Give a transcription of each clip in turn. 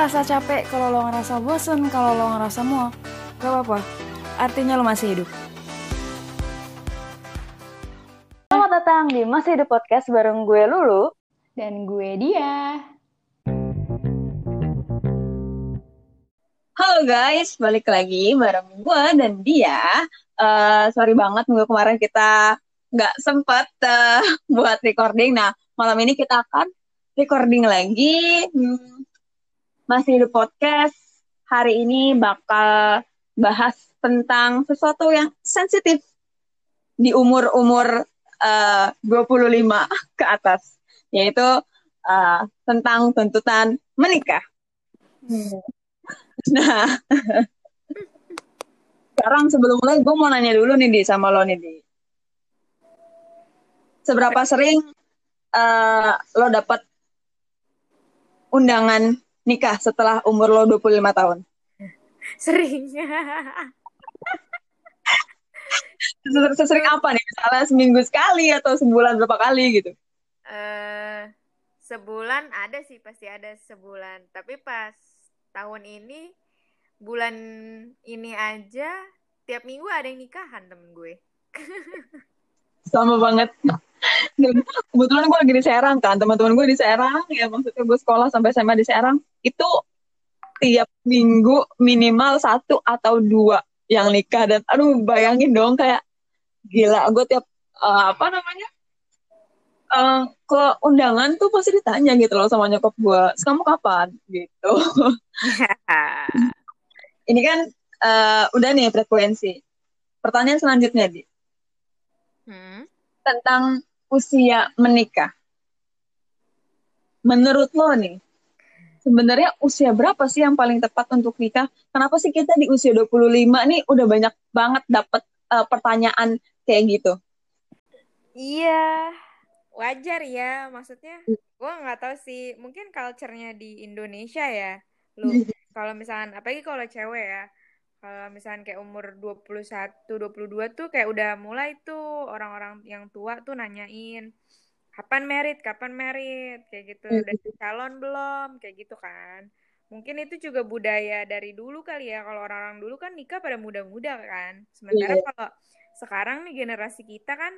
ngerasa capek, kalau lo ngerasa bosen, kalau lo ngerasa muak, gak apa-apa. Artinya lo masih hidup. Selamat datang di Masih Hidup Podcast bareng gue Lulu. Dan gue dia. Halo guys, balik lagi bareng gue dan dia. Uh, sorry banget minggu kemarin kita nggak sempat uh, buat recording. Nah, malam ini kita akan recording lagi. Hmm, masih di podcast. Hari ini bakal bahas tentang sesuatu yang sensitif di umur-umur uh, 25 ke atas, yaitu uh, tentang tuntutan menikah. Hmm. Nah, sekarang sebelum mulai gue mau nanya dulu nih di sama lo nih di. Seberapa sering uh, lo dapat undangan nikah setelah umur lo 25 tahun? Sering. Sesering apa nih? Misalnya seminggu sekali atau sebulan berapa kali gitu? Uh, sebulan ada sih pasti ada sebulan. Tapi pas tahun ini bulan ini aja tiap minggu ada yang nikahan temen gue. Sama banget. Dan kebetulan gue lagi di Serang kan, teman-teman gue di Serang, ya maksudnya gue sekolah sampai SMA di Serang, itu tiap minggu minimal satu atau dua yang nikah dan aduh bayangin dong kayak gila gue tiap uh, apa namanya uh, ke undangan tuh pasti ditanya gitu loh sama nyokap gue, kamu kapan gitu. Ini kan uh, udah nih frekuensi. Pertanyaan selanjutnya di hmm? tentang usia menikah. Menurut lo nih, sebenarnya usia berapa sih yang paling tepat untuk nikah? Kenapa sih kita di usia 25 nih udah banyak banget dapat uh, pertanyaan kayak gitu? Iya, wajar ya maksudnya gue nggak tahu sih mungkin culture-nya di Indonesia ya lu hmm. kalau misalkan apalagi kalau cewek ya kalau misalkan kayak umur 21 22 tuh kayak udah mulai tuh orang-orang yang tua tuh nanyain kapan merit? Kapan merit? Kayak gitu. Udah hmm. calon belum? Kayak gitu kan. Mungkin itu juga budaya dari dulu kali ya. Kalau orang-orang dulu kan nikah pada muda-muda kan. Sementara yeah. kalau sekarang nih generasi kita kan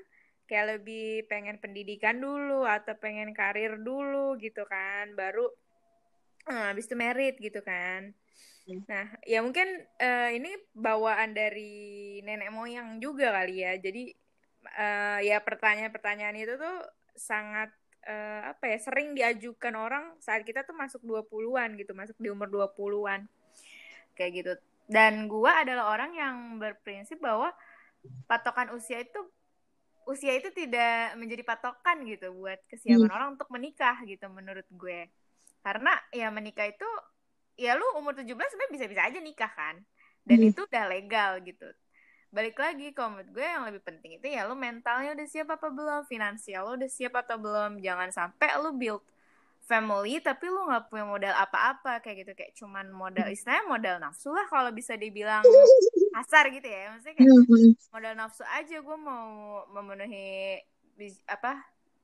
kayak lebih pengen pendidikan dulu atau pengen karir dulu gitu kan. Baru uh, habis itu merit gitu kan. Nah ya mungkin uh, ini bawaan dari nenek moyang juga kali ya jadi uh, ya pertanyaan-pertanyaan itu tuh sangat uh, apa ya sering diajukan orang saat kita tuh masuk 20-an gitu masuk di umur 20-an kayak gitu dan gua adalah orang yang berprinsip bahwa patokan usia itu usia itu tidak menjadi patokan gitu buat kesiapan hmm. orang untuk menikah gitu menurut gue. Karena ya menikah itu ya lu umur 17 sebenarnya bisa-bisa aja nikah kan. Dan hmm. itu udah legal gitu. Balik lagi kalau menurut gue yang lebih penting itu ya lu mentalnya udah siap apa belum, finansial lu udah siap atau belum. Jangan sampai lu build family tapi lu nggak punya modal apa-apa kayak gitu kayak cuman modal hmm. istilahnya modal nafsu lah kalau bisa dibilang kasar gitu ya maksudnya kayak hmm. modal nafsu aja gue mau memenuhi apa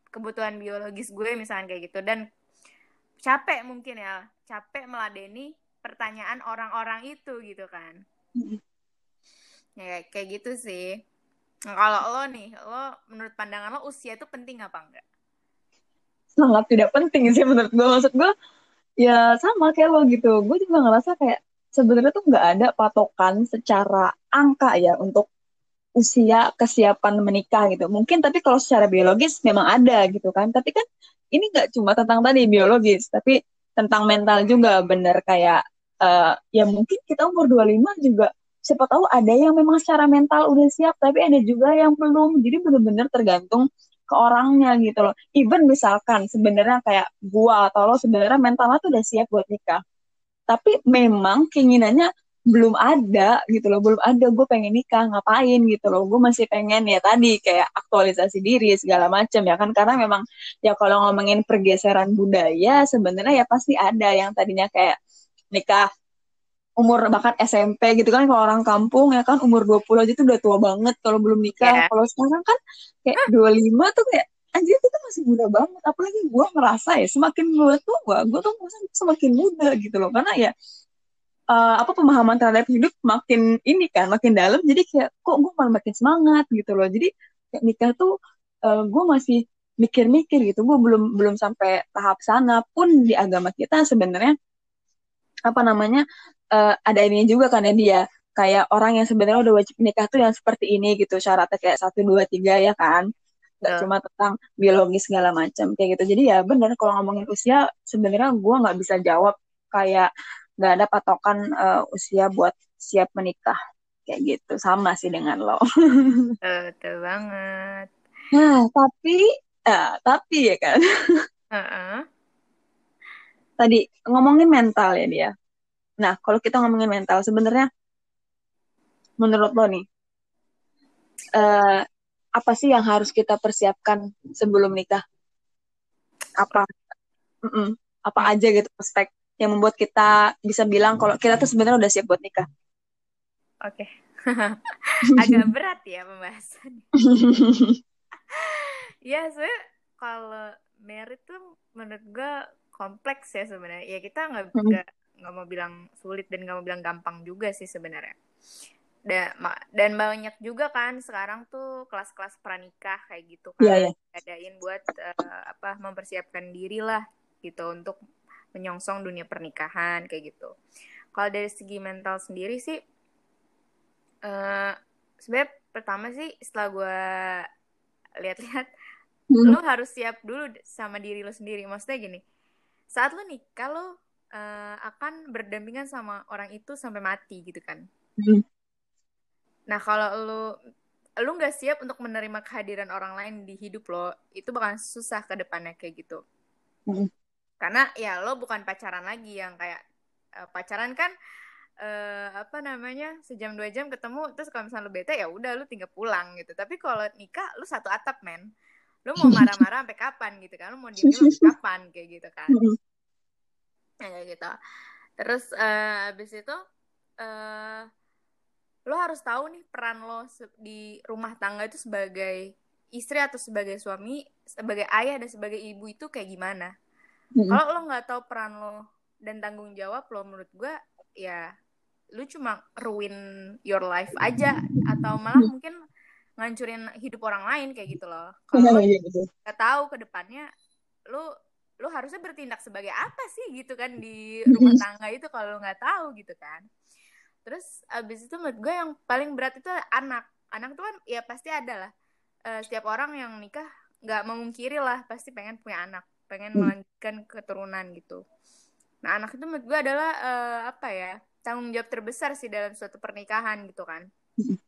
kebutuhan biologis gue misalnya kayak gitu dan capek mungkin ya capek meladeni pertanyaan orang-orang itu gitu kan. Hmm. ya kayak gitu sih. Nah, kalau lo nih lo menurut pandangan lo usia itu penting apa enggak? Sangat tidak penting sih menurut gue maksud gue ya sama kayak lo gitu. Gue juga ngerasa kayak sebenarnya tuh nggak ada patokan secara angka ya untuk usia kesiapan menikah gitu. Mungkin tapi kalau secara biologis memang ada gitu kan. Tapi kan ini nggak cuma tentang tadi biologis tapi tentang mental juga bener kayak uh, ya mungkin kita umur 25 juga siapa tahu ada yang memang secara mental udah siap tapi ada juga yang belum jadi bener-bener tergantung ke orangnya gitu loh. Even misalkan sebenarnya kayak gua atau lo sebenarnya mentalnya tuh udah siap buat nikah. Tapi memang keinginannya belum ada gitu loh, belum ada gue pengen nikah ngapain gitu loh. Gue masih pengen ya tadi kayak aktualisasi diri segala macam ya kan karena memang ya kalau ngomongin pergeseran budaya sebenarnya ya pasti ada yang tadinya kayak nikah umur bahkan SMP gitu kan kalau orang kampung ya kan umur 20 aja tuh udah tua banget kalau belum nikah. Yeah. Kalau sekarang kan kayak 25 tuh kayak anjir itu tuh masih muda banget apalagi gue ngerasa ya semakin gue tua gue tuh merasa semakin muda gitu loh karena ya uh, apa pemahaman terhadap hidup makin ini kan makin dalam. Jadi kayak kok gue malah makin semangat gitu loh. Jadi kayak nikah tuh uh, gue masih mikir-mikir gitu. Gue belum belum sampai tahap sana pun di agama kita sebenarnya apa namanya uh, ada ini juga kan ya dia. Kayak orang yang sebenarnya udah wajib nikah tuh yang seperti ini gitu. Syaratnya kayak satu dua tiga ya kan. Nggak yeah. cuma tentang biologis segala macam kayak gitu. Jadi ya bener kalau ngomongin usia sebenarnya gue nggak bisa jawab kayak nggak ada patokan uh, usia buat siap menikah. Kayak gitu. Sama sih dengan lo. Betul banget. Nah tapi uh, tapi ya kan. Uh -uh. tadi ngomongin mental ya dia. Nah kalau kita ngomongin mental sebenarnya menurut lo nih uh, apa sih yang harus kita persiapkan sebelum nikah? Apa? Mm -mm, apa aja gitu aspek yang membuat kita bisa bilang kalau kita tuh sebenarnya udah siap buat nikah. Oke. Okay. agak berat ya pembahasan. Ya sebenarnya kalau merit tuh menurut gue kompleks ya sebenarnya. Ya kita nggak nggak mau bilang sulit dan nggak mau bilang gampang juga sih sebenarnya. Dan dan banyak juga kan sekarang tuh kelas-kelas pranikah kayak gitu kan. yeah, yeah. adain buat uh, apa mempersiapkan diri lah gitu untuk menyongsong dunia pernikahan kayak gitu kalau dari segi mental sendiri sih uh, sebenarnya pertama sih setelah gue lihat-lihat hmm. lo harus siap dulu sama diri lo sendiri maksudnya gini saat lo nikah lo uh, akan berdampingan sama orang itu sampai mati gitu kan hmm Nah kalau lu lu nggak siap untuk menerima kehadiran orang lain di hidup lo, itu bakal susah ke depannya kayak gitu. Mm. Karena ya lo bukan pacaran lagi yang kayak uh, pacaran kan uh, apa namanya sejam dua jam ketemu terus kalau misalnya lo bete ya udah lo tinggal pulang gitu. Tapi kalau nikah lo satu atap men, lo mau marah-marah sampai kapan gitu kan? Lo mau diem sampai kapan kayak gitu kan? Nah, kayak gitu. Terus uh, abis itu uh, lo harus tahu nih peran lo di rumah tangga itu sebagai istri atau sebagai suami, sebagai ayah dan sebagai ibu itu kayak gimana. Mm-hmm. Kalau lo nggak tahu peran lo dan tanggung jawab lo, menurut gue ya lu cuma ruin your life aja. Atau malah mungkin ngancurin hidup orang lain kayak gitu loh. Kalau lo iya, nggak tahu ke depannya, lo lo harusnya bertindak sebagai apa sih gitu kan di rumah tangga itu kalau nggak tahu gitu kan. Terus abis itu menurut gue yang paling berat itu anak. Anak tuh kan ya pasti ada lah. Uh, setiap orang yang nikah nggak memungkiri lah pasti pengen punya anak pengen hmm. melanjutkan keturunan gitu nah anak itu menurut gue adalah uh, apa ya tanggung jawab terbesar sih dalam suatu pernikahan gitu kan hmm.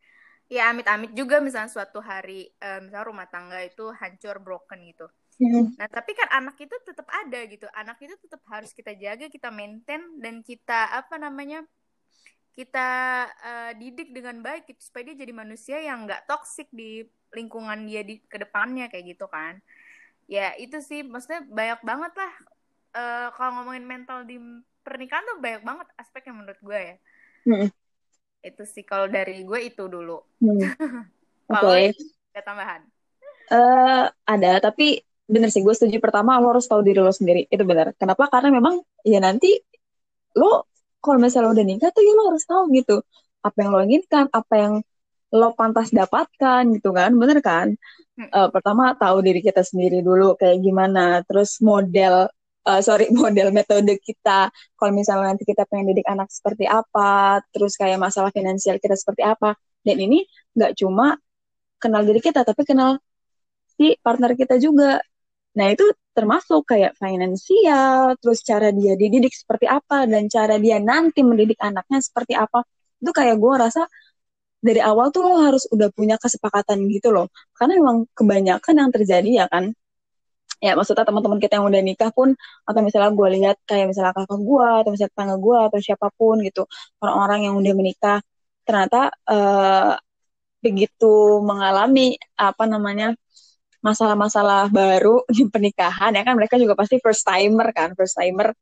ya amit-amit juga misalnya suatu hari uh, misalnya rumah tangga itu hancur broken gitu hmm. Nah, tapi kan anak itu tetap ada gitu. Anak itu tetap harus kita jaga, kita maintain dan kita apa namanya? kita uh, didik dengan baik gitu supaya dia jadi manusia yang nggak toksik di lingkungan dia di ke depannya kayak gitu kan ya itu sih. Maksudnya banyak banget lah uh, kalau ngomongin mental di pernikahan tuh banyak banget aspek yang menurut gue ya. Hmm. itu sih. Kalau dari gue itu dulu. Hmm. kalau okay. ada tambahan? Uh, ada. Tapi bener sih gue setuju. Pertama lo harus tahu diri lo sendiri. Itu benar kenapa? Karena memang ya nanti lo kalau misalnya udah nikah tuh ya lo harus tahu gitu. Apa yang lo inginkan apa yang lo pantas dapatkan gitu kan bener kan? Uh, pertama tahu diri kita sendiri dulu kayak gimana terus model uh, sorry model metode kita. Kalau misalnya nanti kita pengen didik anak seperti apa terus kayak masalah finansial kita seperti apa. Dan ini nggak cuma kenal diri kita tapi kenal si partner kita juga. Nah, itu termasuk kayak finansial, terus cara dia dididik seperti apa, dan cara dia nanti mendidik anaknya seperti apa. Itu kayak gue rasa dari awal tuh lo harus udah punya kesepakatan gitu loh. Karena memang kebanyakan yang terjadi ya kan, ya maksudnya teman-teman kita yang udah nikah pun, atau misalnya gue lihat kayak misalnya kakak gue, atau misalnya tetangga gue, atau siapa pun gitu, orang-orang yang udah menikah, ternyata uh, begitu mengalami apa namanya masalah-masalah baru di pernikahan ya kan mereka juga pasti first timer kan first timer.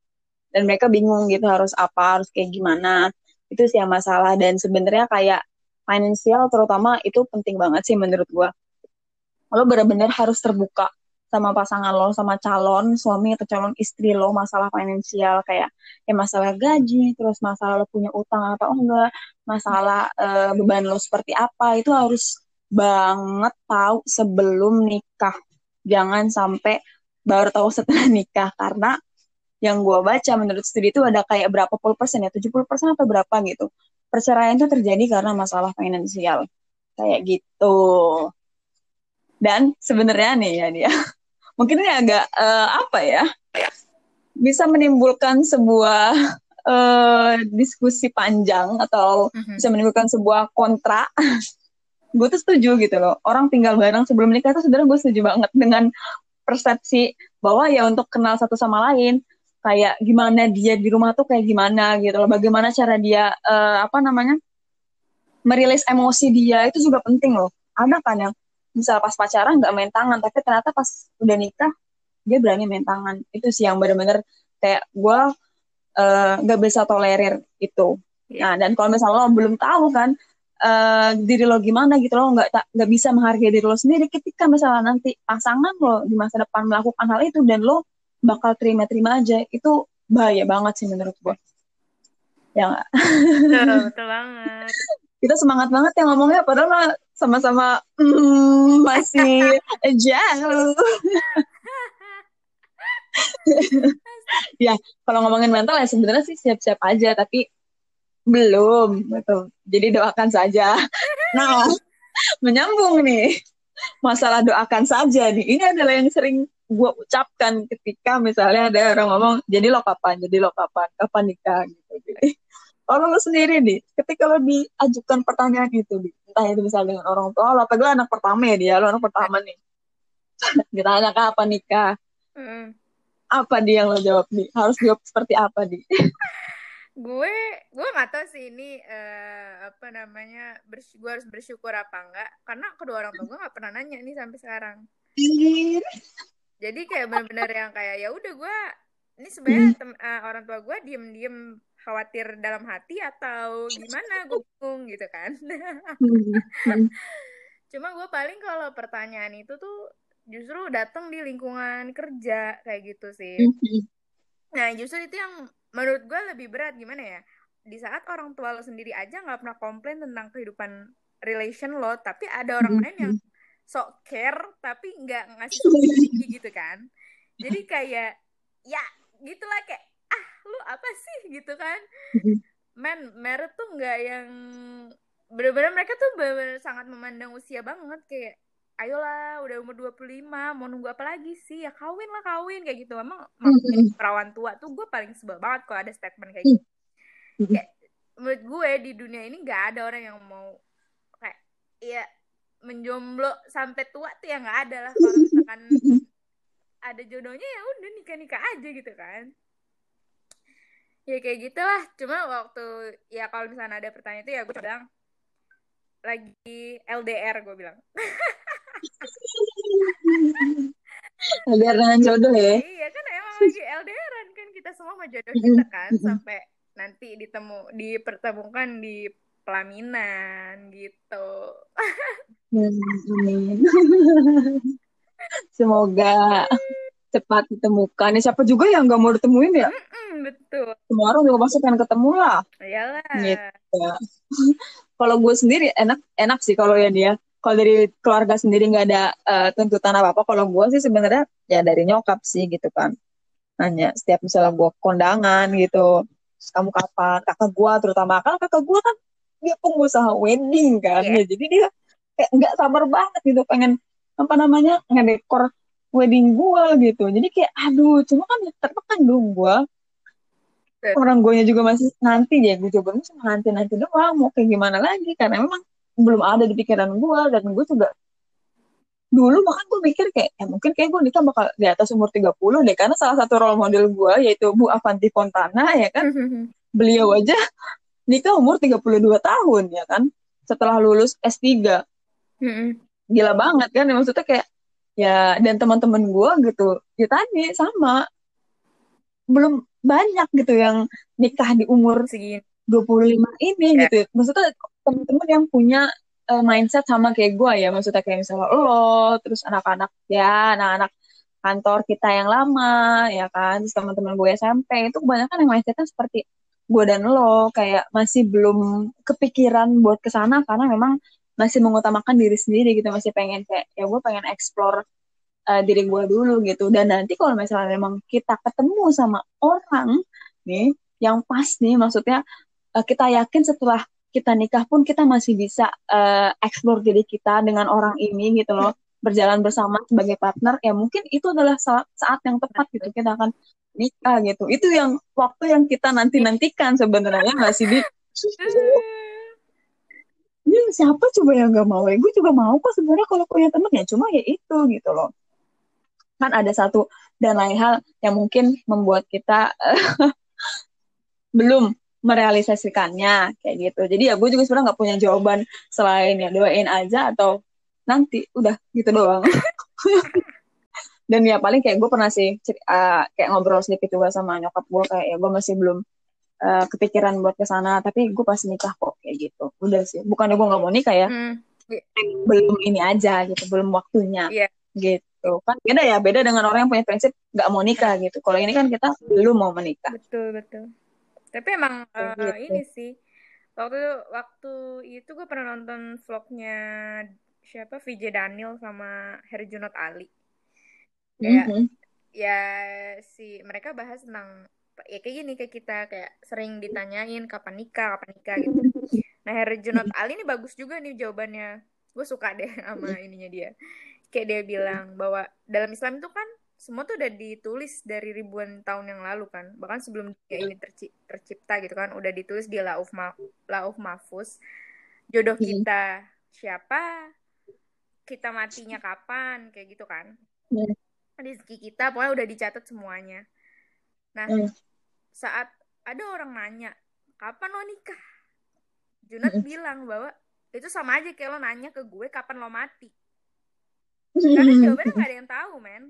Dan mereka bingung gitu harus apa harus kayak gimana. Itu sih yang masalah. Dan sebenarnya kayak finansial terutama itu penting banget sih menurut gua. Lo benar-benar harus terbuka sama pasangan lo sama calon suami atau calon istri lo masalah finansial kayak ya masalah gaji terus masalah lo punya utang atau enggak masalah uh, beban lo seperti apa itu harus banget tahu sebelum nikah. Jangan sampai baru tahu setelah nikah karena yang gue baca menurut studi itu ada kayak berapa puluh persen ya 70 persen atau berapa gitu perceraian itu terjadi karena masalah finansial. Kayak gitu. Dan sebenarnya nih ya dia mungkin ini agak uh, apa ya bisa menimbulkan sebuah uh, diskusi panjang atau mm-hmm. bisa menimbulkan sebuah kontra. Gue tuh setuju gitu loh. Orang tinggal bareng sebelum nikah tuh sebenarnya gue setuju banget dengan persepsi bahwa ya untuk kenal satu sama lain kayak gimana dia di rumah tuh kayak gimana gitu loh. Bagaimana cara dia uh, apa namanya merilis emosi dia itu juga penting loh. Ada kan yang misal pas pacaran nggak main tangan tapi ternyata pas udah nikah dia berani main tangan. Itu sih yang bener-bener kayak gue uh, nggak bisa tolerir itu. Yeah. nah dan kalau misalnya lo belum tahu kan uh, diri lo gimana gitu lo nggak nggak bisa menghargai diri lo sendiri ketika misalnya nanti pasangan lo di masa depan melakukan hal itu dan lo bakal terima-terima aja itu bahaya banget sih menurut gue ya nggak betul, betul banget kita semangat banget ya ngomongnya padahal sama-sama mm, masih jauh. ya kalau ngomongin mental ya sebenarnya sih siap-siap aja tapi belum gitu. Jadi doakan saja. Nah, menyambung nih masalah doakan saja nih. Ini adalah yang sering gue ucapkan ketika misalnya ada orang ngomong jadi lo kapan, jadi lo kapan, kapan nikah gitu. Jadi kalau lo sendiri nih, ketika lo diajukan pertanyaan itu, entah itu misalnya dengan orang tua lo, apalagi lo anak pertama ya dia, lo anak pertama nih. Ditanya kapan nikah? Mm. Apa dia yang lo jawab nih? Harus jawab seperti apa nih? gue gue nggak tahu sih ini uh, apa namanya gue harus bersyukur apa enggak karena kedua orang tua gue nggak pernah nanya nih sampai sekarang jadi kayak benar-benar yang kayak ya udah gue ini sebenarnya hmm. uh, orang tua gue diem-diem khawatir dalam hati atau gimana gue bingung gitu kan. Cuma gue paling kalau pertanyaan itu tuh justru datang di lingkungan kerja kayak gitu sih. Nah justru itu yang menurut gue lebih berat gimana ya di saat orang tua lo sendiri aja nggak pernah komplain tentang kehidupan relation lo tapi ada orang lain yang sok care tapi nggak ngasih gitu kan. Jadi kayak ya gitulah kayak lu apa sih? gitu kan. Men merit tuh nggak yang bener-bener mereka tuh bener-bener sangat memandang usia banget kayak ayolah udah umur 25 mau nunggu apa lagi sih? Ya kawin lah kawin kayak gitu. Emang mm perawan tua tuh gue paling sebel banget kalau ada statement kayak gitu. Kayak menurut gue di dunia ini nggak ada orang yang mau kayak ya menjomblo sampai tua tuh ya nggak ada lah. Kalau misalkan ada jodohnya ya udah nikah nikah aja gitu kan. Ya kayak gitulah. Cuma waktu ya kalau misalnya ada pertanyaan itu ya gue bilang lagi LDR gue bilang. LDR dengan jodoh ya. Iya kan emang lagi LDR kan. Kita semua mau jodoh kita kan sampai nanti ditemu dipertemukan di pelaminan gitu amin semoga cepat ditemukan. Ya, siapa juga yang nggak mau ditemuin ya? Mm-mm, betul. Semua orang juga pasti pengen ketemu lah. Iyalah. Gitu. kalau gue sendiri enak enak sih kalau ya dia. Kalau dari keluarga sendiri nggak ada uh, tuntutan apa apa. Kalau gue sih sebenarnya ya dari nyokap sih gitu kan. Nanya setiap misalnya gue kondangan gitu. Kamu kapan? Kakak gue terutama kan kakak gue kan dia pengusaha wedding kan. Yeah. Ya, jadi dia kayak nggak sabar banget gitu pengen apa namanya ngedekor wedding gue gitu. Jadi kayak aduh cuma kan tertekan dong gue orang gue juga masih nanti ya gue coba cuma nanti nanti doang mau kayak gimana lagi? Karena memang belum ada di pikiran gue dan gue juga dulu bahkan gue mikir kayak ya mungkin kayak gue nikah bakal di atas umur 30 deh. Karena salah satu role model gue yaitu Bu Avanti Fontana ya kan? Beliau aja nikah umur 32 tahun ya kan? Setelah lulus S3 gila banget kan maksudnya kayak ya dan teman-teman gue gitu ya tadi sama. Belum banyak gitu yang nikah di umur segini. 25 ini yeah. gitu. Maksudnya teman-teman yang punya uh, mindset sama kayak gue ya maksudnya kayak misalnya lo terus anak-anak ya anak-anak kantor kita yang lama ya kan terus teman-teman gue SMP itu kebanyakan yang mindsetnya seperti gue dan lo kayak masih belum kepikiran buat ke sana karena memang masih mengutamakan diri sendiri gitu masih pengen kayak ya gue pengen explore uh, diri gue dulu gitu. Dan nanti kalau misalnya memang kita ketemu sama orang nih yang pas nih maksudnya uh, kita yakin setelah kita nikah pun kita masih bisa uh, explore diri kita dengan orang ini gitu loh. Berjalan bersama sebagai partner ya mungkin itu adalah saat, saat yang tepat gitu. Kita akan nikah gitu. Itu yang waktu yang kita nanti nantikan sebenarnya masih di ya siapa coba yang gak mau? Ya gue juga mau kok sebenarnya kalau punya temen ya cuma ya itu gitu loh. Kan ada satu dan lain hal yang mungkin membuat kita belum merealisasikannya kayak gitu. Jadi ya gue juga sebenarnya nggak punya jawaban selain ya doain aja atau nanti udah gitu doang. Dan ya paling kayak gue pernah sih uh, kayak ngobrol sedikit juga sama nyokap gue kayak ya gue masih belum uh, kepikiran buat ke sana tapi gue pasti nikah kok kayak gitu udah sih bukannya gue nggak mau nikah ya hmm. belum ini aja gitu belum waktunya yeah. gitu kan beda ya beda dengan orang yang punya prinsip nggak mau nikah gitu kalau ini kan kita belum mau menikah betul betul tapi emang uh, gitu. ini sih waktu waktu itu gue pernah nonton vlognya siapa VJ Daniel sama Herjunot Ali kayak mm -hmm. ya si mereka bahas tentang ya kayak gini kayak kita kayak sering ditanyain kapan nikah kapan nikah? gitu. Nah Herjunot Ali ini bagus juga nih jawabannya. Gue suka deh sama ininya dia. Kayak dia bilang bahwa dalam Islam itu kan semua tuh udah ditulis dari ribuan tahun yang lalu kan. Bahkan sebelum dunia ini terci tercipta gitu kan udah ditulis di lauf ma lauf mahfuz. Jodoh kita siapa? Kita matinya kapan? Kayak gitu kan. Rezeki kita pokoknya udah dicatat semuanya. Nah saat ada orang nanya kapan lo nikah Junat bilang bahwa itu sama aja kayak lo nanya ke gue kapan lo mati karena jawabannya gak ada yang tahu men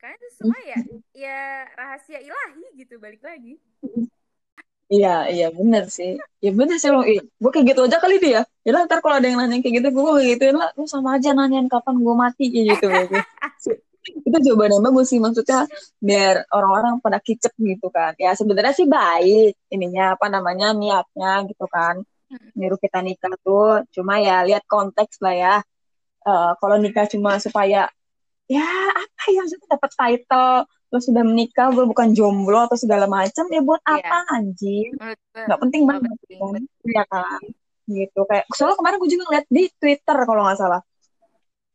karena itu semua ya ya rahasia ilahi gitu balik lagi Iya, iya bener sih. Ya bener sih lo. Gue kayak gitu aja kali dia. Ya lah ntar kalau ada yang nanya kayak gitu, gue kayak gituin lah. Lu sama aja nanyain kapan gue mati gitu. itu jawaban yang bagus sih maksudnya biar orang-orang pada kicep gitu kan. Ya sebenarnya sih baik ininya apa namanya niatnya gitu kan. Nyuruh kita nikah tuh. Cuma ya lihat konteks lah ya. Uh, kalau nikah cuma supaya ya apa ya maksudnya dapat title lo sudah menikah lo bukan jomblo atau segala macam ya buat iya. apa anjing nggak penting banget kan ya kan gitu kayak soalnya kemarin gue juga ngeliat di Twitter kalau nggak salah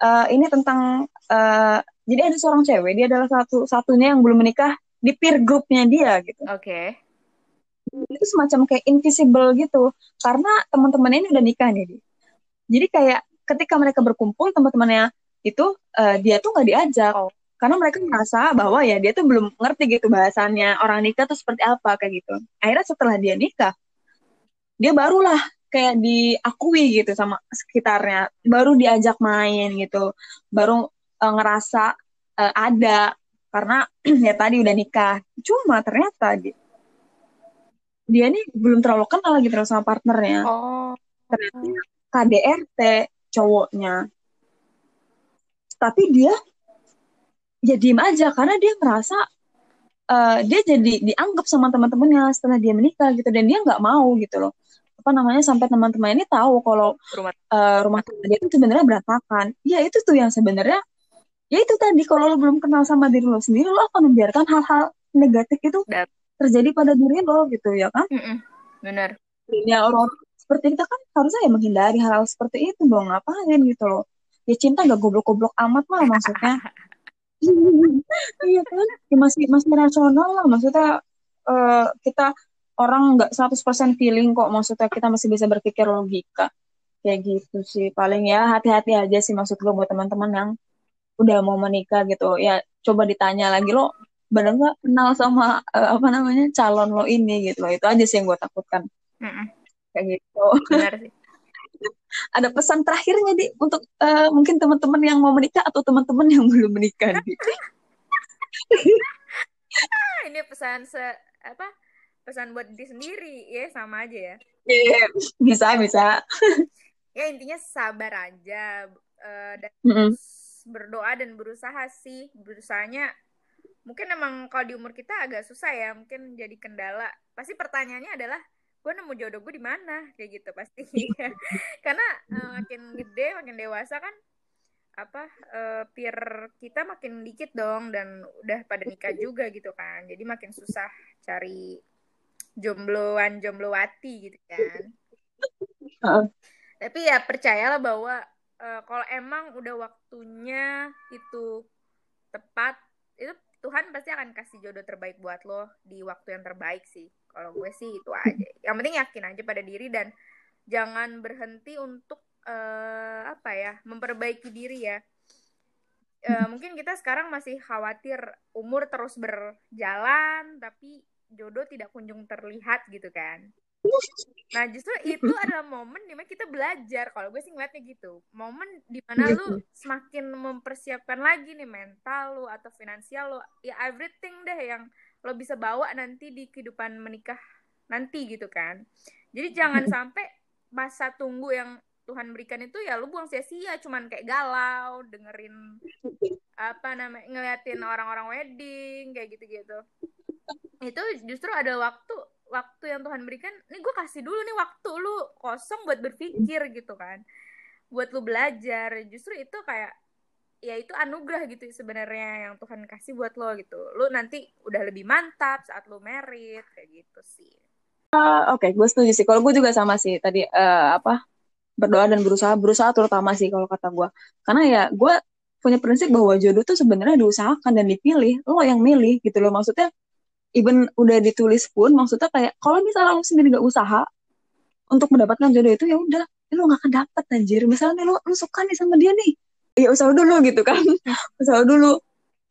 uh, ini tentang uh, jadi ada seorang cewek dia adalah satu satunya yang belum menikah di peer groupnya dia gitu oke okay. itu semacam kayak invisible gitu karena teman-temannya ini udah nikah nih dia. jadi kayak ketika mereka berkumpul teman-temannya itu uh, dia tuh nggak diajak oh. karena mereka merasa bahwa ya dia tuh belum ngerti gitu bahasannya orang nikah tuh seperti apa kayak gitu akhirnya setelah dia nikah dia barulah kayak diakui gitu sama sekitarnya baru diajak main gitu baru uh, ngerasa uh, ada. Karena ya tadi udah nikah. Cuma ternyata dia, dia nih belum terlalu kenal gitu sama partnernya. Oh. ternyata KDRT cowoknya. Tapi dia ya diem aja. Karena dia merasa uh, dia jadi dianggap sama teman-temannya setelah dia menikah gitu. Dan dia nggak mau gitu loh. Apa namanya sampai teman-teman ini tahu kalau rumah uh, rumah tangga dia itu sebenarnya berantakan. Ya itu tuh yang sebenarnya ya itu tadi kalau lo belum kenal sama diri lo sendiri lo akan membiarkan hal-hal negatif itu Dat. terjadi pada diri lo gitu ya kan? Mm -mm. benar. Ya orang seperti kita kan harusnya ya menghindari hal-hal seperti itu dong ngapain gitu loh. Ya cinta gak goblok-goblok amat lah maksudnya. Iya kan? Ya masih masih rasional lah maksudnya uh, kita orang nggak 100% feeling kok maksudnya kita masih bisa berpikir logika. Kayak gitu sih paling ya hati-hati aja sih maksud gue buat teman-teman yang udah mau menikah gitu ya coba ditanya lagi lo benar nggak kenal sama uh, apa namanya calon lo ini? Gitu loh itu aja sih yang gue takutkan. Mm -mm. kayak gitu. Benar sih. Ada pesan terakhirnya di untuk uh, mungkin teman-teman yang mau menikah atau teman-teman yang belum menikah di? Ah, ini pesan se apa pesan buat diri sendiri. Ya sama aja ya. Yeah, bisa bisa. Ya intinya sabar aja uh, dan mm -hmm. Berdoa dan berusaha sih. Berusahanya mungkin emang kalau di umur kita agak susah ya mungkin jadi kendala. Pasti pertanyaannya adalah gue nemu jodoh gue di mana? Kayak gitu pasti. Karena uh, makin gede makin dewasa kan apa uh, peer kita makin dikit dong dan udah pada nikah juga gitu kan. Jadi makin susah cari jombloan jomblowati gitu kan. Tapi ya percayalah bahwa uh, kalau emang udah waktunya itu tepat itu Tuhan pasti akan kasih jodoh terbaik buat lo di waktu yang terbaik sih. Kalau gue sih itu aja. Yang penting yakin aja pada diri dan jangan berhenti untuk uh, apa ya memperbaiki diri ya. Uh, mungkin kita sekarang masih khawatir umur terus berjalan tapi jodoh tidak kunjung terlihat gitu kan. Nah justru itu adalah momen di mana kita belajar. Kalau gue sih ngeliatnya gitu. Momen di mana lu semakin mempersiapkan lagi nih mental lu atau finansial lu. Ya everything deh yang lo bisa bawa nanti di kehidupan menikah nanti gitu kan. Jadi jangan sampai masa tunggu yang Tuhan berikan itu ya lu buang sia-sia cuman kayak galau dengerin apa namanya ngeliatin orang-orang wedding kayak gitu-gitu itu justru ada waktu waktu yang Tuhan berikan nih gue kasih dulu nih waktu lu kosong buat berpikir gitu kan. Buat lu belajar. Justru itu kayak ya itu anugerah gitu sebenarnya yang Tuhan kasih buat lo gitu. Lu nanti udah lebih mantap saat lu merit kayak gitu sih. Uh, oke okay, gue setuju sih. Kalau gue juga sama sih tadi uh, apa berdoa dan berusaha berusaha terutama sih kalau kata gue karena ya gue punya prinsip bahwa jodoh tuh sebenarnya diusahakan dan dipilih. Lo yang milih gitu loh. Maksudnya even udah ditulis pun maksudnya kayak kalau misalnya lo sendiri gak usaha untuk mendapatkan jodoh itu ya udah lo gak akan dapet anjir. Misalnya lo lo suka nih sama dia nih. Ya usaha dulu gitu kan. Usaha dulu.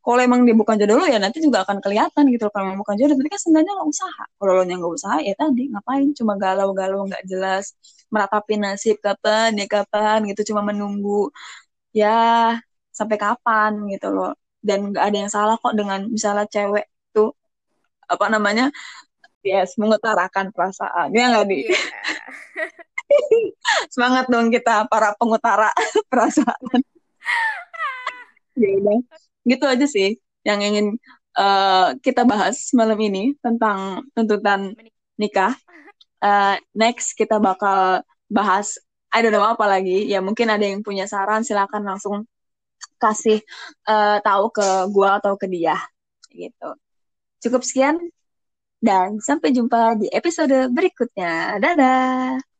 Kalau emang dia bukan jodoh lo ya nanti juga akan kelihatan gitu kalau emang bukan jodoh. Tapi kan sebenarnya lo usaha. Kalau lo yang gak usaha ya tadi ngapain? Cuma galau-galau nggak jelas meratapi nasib kapan ya kapan gitu. Cuma menunggu ya sampai kapan gitu loh. Dan nggak ada yang salah kok dengan misalnya cewek apa namanya yes mengutarakan perasaan ya nggak di yeah. semangat dong kita para pengutara perasaan. Ya udah. Gitu aja sih yang ingin uh, kita bahas malam ini tentang tuntutan nikah. Uh, next kita bakal bahas I don't know apa lagi. Ya mungkin ada yang punya saran silakan langsung kasih uh, tahu ke gua atau ke dia. Gitu Cukup sekian dan sampai jumpa di episode berikutnya. Dadah!